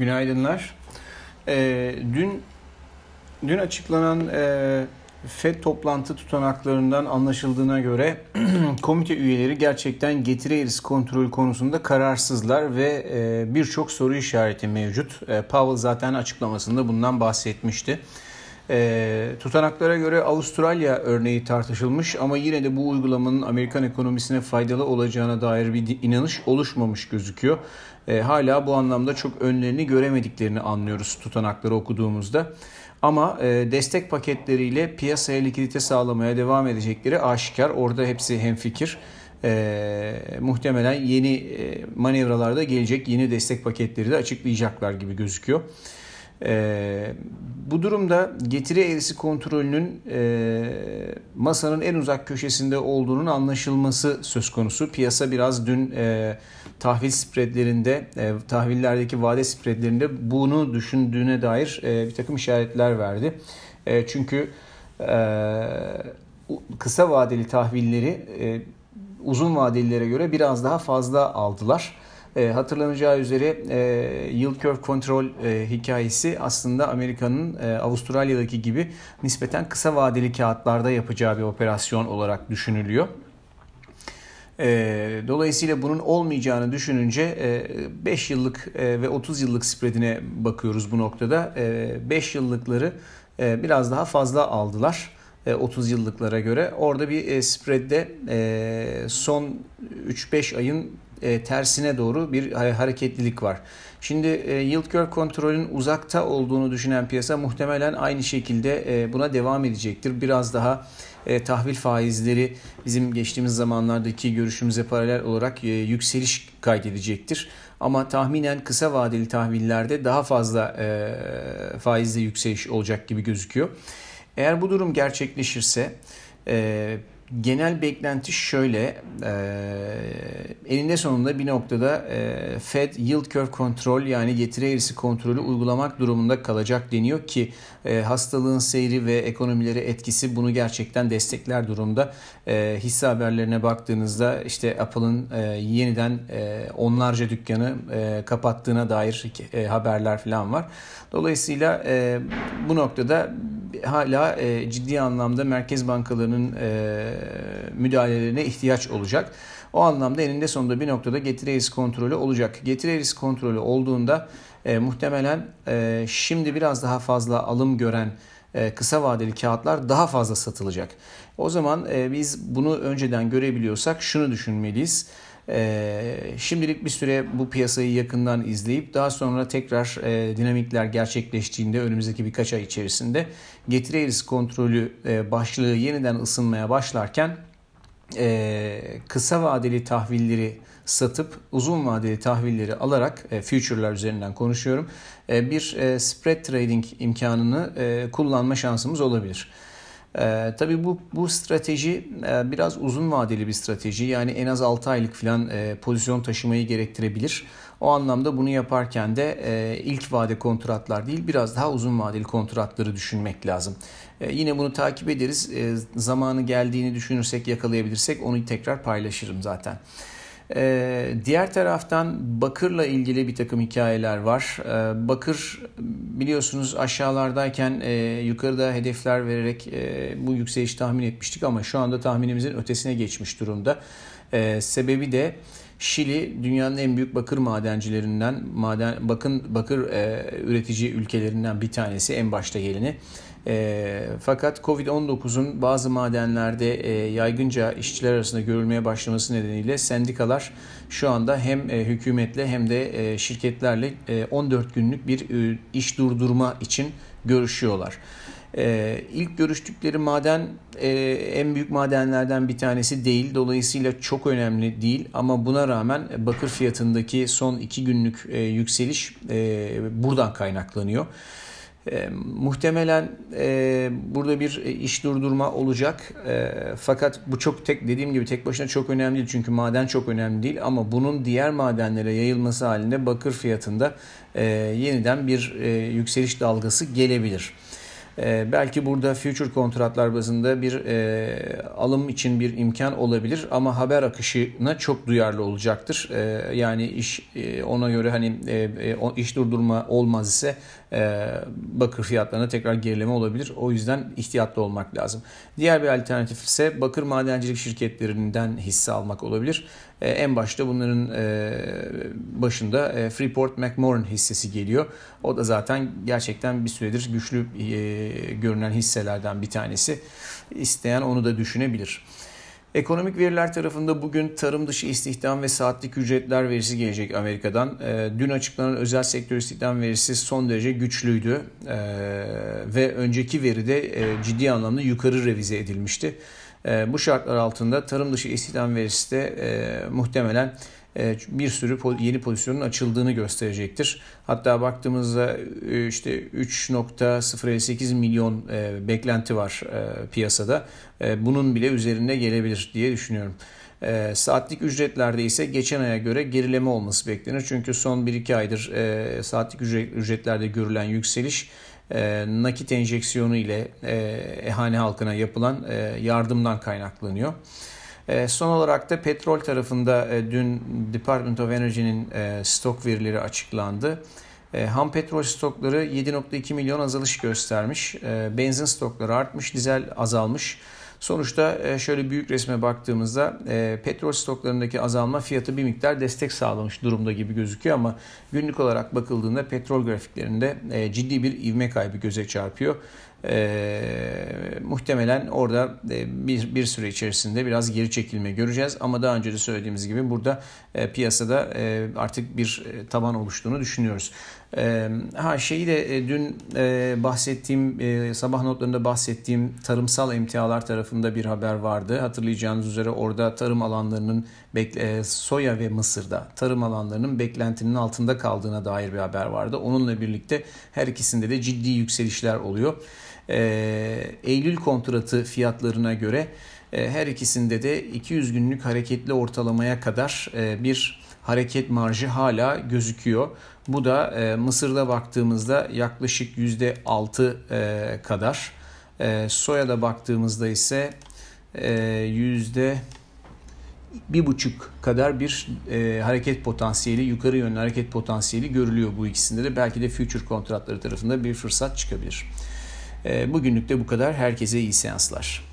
Günaydınlar. Ee, dün dün açıklanan e, FED toplantı tutanaklarından anlaşıldığına göre komite üyeleri gerçekten getiri eğrisi kontrolü konusunda kararsızlar ve e, birçok soru işareti mevcut. E, Powell zaten açıklamasında bundan bahsetmişti. E, tutanaklara göre Avustralya örneği tartışılmış ama yine de bu uygulamanın Amerikan ekonomisine faydalı olacağına dair bir inanış oluşmamış gözüküyor. E, hala bu anlamda çok önlerini göremediklerini anlıyoruz tutanakları okuduğumuzda. Ama e, destek paketleriyle piyasaya likidite sağlamaya devam edecekleri aşikar. Orada hepsi hemfikir. E, muhtemelen yeni e, manevralarda gelecek yeni destek paketleri de açıklayacaklar gibi gözüküyor. E, bu durumda getiri eğrisi kontrolünün e, masanın en uzak köşesinde olduğunun anlaşılması söz konusu. Piyasa biraz dün e, tahvil spreadlerinde, e, tahvillerdeki vade spreadlerinde bunu düşündüğüne dair e, bir takım işaretler verdi. E, çünkü e, kısa vadeli tahvilleri e, uzun vadelilere göre biraz daha fazla aldılar. E, hatırlanacağı üzere e, yield curve control e, hikayesi aslında Amerika'nın e, Avustralya'daki gibi nispeten kısa vadeli kağıtlarda yapacağı bir operasyon olarak düşünülüyor. E, dolayısıyla bunun olmayacağını düşününce 5 e, yıllık e, ve 30 yıllık spreadine bakıyoruz bu noktada. 5 yıllıkları biraz daha fazla aldılar. 30 yıllıklara göre. Orada bir spreadde son 3-5 ayın e, tersine doğru bir hareketlilik var. Şimdi e, yield curve kontrolün uzakta olduğunu düşünen piyasa muhtemelen aynı şekilde e, buna devam edecektir. Biraz daha e, tahvil faizleri bizim geçtiğimiz zamanlardaki görüşümüze paralel olarak e, yükseliş kaydedecektir. Ama tahminen kısa vadeli tahvillerde daha fazla e, faizde yükseliş olacak gibi gözüküyor. Eğer bu durum gerçekleşirse e, genel beklenti şöyle. E, eninde sonunda bir noktada e, Fed yield curve kontrol yani getiri eğrisi kontrolü uygulamak durumunda kalacak deniyor ki e, hastalığın seyri ve ekonomilere etkisi bunu gerçekten destekler durumda. E, hisse haberlerine baktığınızda işte Apple'ın e, yeniden e, onlarca dükkanı e, kapattığına dair e, haberler falan var. Dolayısıyla e, bu noktada hala e, ciddi anlamda merkez bankalarının e, müdahalelerine ihtiyaç olacak. O anlamda eninde sonunda bir noktada getiri risk kontrolü olacak. Getiri risk kontrolü olduğunda e, muhtemelen e, şimdi biraz daha fazla alım gören e, kısa vadeli kağıtlar daha fazla satılacak. O zaman e, biz bunu önceden görebiliyorsak şunu düşünmeliyiz. E, şimdilik bir süre bu piyasayı yakından izleyip daha sonra tekrar e, dinamikler gerçekleştiğinde önümüzdeki birkaç ay içerisinde getiri risk kontrolü e, başlığı yeniden ısınmaya başlarken e, kısa vadeli tahvilleri satıp uzun vadeli tahvilleri alarak e, future'lar üzerinden konuşuyorum. E, bir e, spread trading imkanını e, kullanma şansımız olabilir. E, tabii bu bu strateji e, biraz uzun vadeli bir strateji. Yani en az 6 aylık falan e, pozisyon taşımayı gerektirebilir. O anlamda bunu yaparken de e, ilk vade kontratlar değil biraz daha uzun vadeli kontratları düşünmek lazım. E, yine bunu takip ederiz. E, zamanı geldiğini düşünürsek yakalayabilirsek onu tekrar paylaşırım zaten. Ee, diğer taraftan Bakır'la ilgili bir takım hikayeler var. Ee, Bakır biliyorsunuz aşağılardayken e, yukarıda hedefler vererek e, bu yükseliş tahmin etmiştik ama şu anda tahminimizin ötesine geçmiş durumda. Ee, sebebi de Şili dünyanın en büyük bakır madencilerinden, maden bakın bakır e, üretici ülkelerinden bir tanesi en başta geleni. E, fakat Covid-19'un bazı madenlerde e, yaygınca işçiler arasında görülmeye başlaması nedeniyle sendikalar şu anda hem e, hükümetle hem de e, şirketlerle e, 14 günlük bir e, iş durdurma için görüşüyorlar. Ee, ilk görüştükleri maden e, en büyük madenlerden bir tanesi değil. Dolayısıyla çok önemli değil. Ama buna rağmen bakır fiyatındaki son iki günlük e, yükseliş e, buradan kaynaklanıyor. E, muhtemelen e, burada bir iş durdurma olacak. E, fakat bu çok tek dediğim gibi tek başına çok önemli değil. Çünkü maden çok önemli değil. Ama bunun diğer madenlere yayılması halinde bakır fiyatında e, yeniden bir e, yükseliş dalgası gelebilir. E, belki burada future kontratlar bazında bir e, alım için bir imkan olabilir ama haber akışına çok duyarlı olacaktır. E, yani iş e, ona göre hani e, e, iş durdurma olmaz ise e, bakır fiyatlarına tekrar gerileme olabilir. O yüzden ihtiyatlı olmak lazım. Diğer bir alternatif ise bakır madencilik şirketlerinden hisse almak olabilir. E, en başta bunların e, başında e, Freeport McMoran hissesi geliyor. O da zaten gerçekten bir süredir güçlü görünen hisselerden bir tanesi. İsteyen onu da düşünebilir. Ekonomik veriler tarafında bugün tarım dışı istihdam ve saatlik ücretler verisi gelecek Amerika'dan. Dün açıklanan özel sektör istihdam verisi son derece güçlüydü ve önceki veri de ciddi anlamda yukarı revize edilmişti. Bu şartlar altında tarım dışı istihdam verisi de muhtemelen e, bir sürü yeni pozisyonun açıldığını gösterecektir. Hatta baktığımızda e, işte 3.058 milyon e, beklenti var piyasada. Bunun bile üzerinde gelebilir diye düşünüyorum. Saatlik ücretlerde ise geçen aya göre gerileme olması beklenir. Çünkü son 1-2 aydır saatlik ücretlerde görülen yükseliş nakit enjeksiyonu ile ehane halkına yapılan yardımdan kaynaklanıyor. E, son olarak da petrol tarafında e, dün Department of Energy'nin e, stok verileri açıklandı. Ham petrol stokları 7.2 milyon azalış göstermiş. Benzin stokları artmış, dizel azalmış. Sonuçta şöyle büyük resme baktığımızda petrol stoklarındaki azalma fiyatı bir miktar destek sağlamış durumda gibi gözüküyor ama günlük olarak bakıldığında petrol grafiklerinde ciddi bir ivme kaybı göze çarpıyor e, muhtemelen orada e, bir, bir süre içerisinde biraz geri çekilme göreceğiz. Ama daha önce de söylediğimiz gibi burada e, piyasada e, artık bir e, taban oluştuğunu düşünüyoruz. Ha şeyi de e, dün e, bahsettiğim e, sabah notlarında bahsettiğim tarımsal emtialar tarafında bir haber vardı. Hatırlayacağınız üzere orada tarım alanlarının soya ve mısırda tarım alanlarının beklentinin altında kaldığına dair bir haber vardı. Onunla birlikte her ikisinde de ciddi yükselişler oluyor. Eylül kontratı fiyatlarına göre her ikisinde de 200 günlük hareketli ortalamaya kadar bir hareket marjı hala gözüküyor. Bu da e, Mısır'da baktığımızda yaklaşık %6 kadar. Soya'da baktığımızda ise bir buçuk kadar bir e, hareket potansiyeli, yukarı yönlü hareket potansiyeli görülüyor bu ikisinde de. Belki de future kontratları tarafında bir fırsat çıkabilir. E, bugünlük de bu kadar. Herkese iyi seanslar.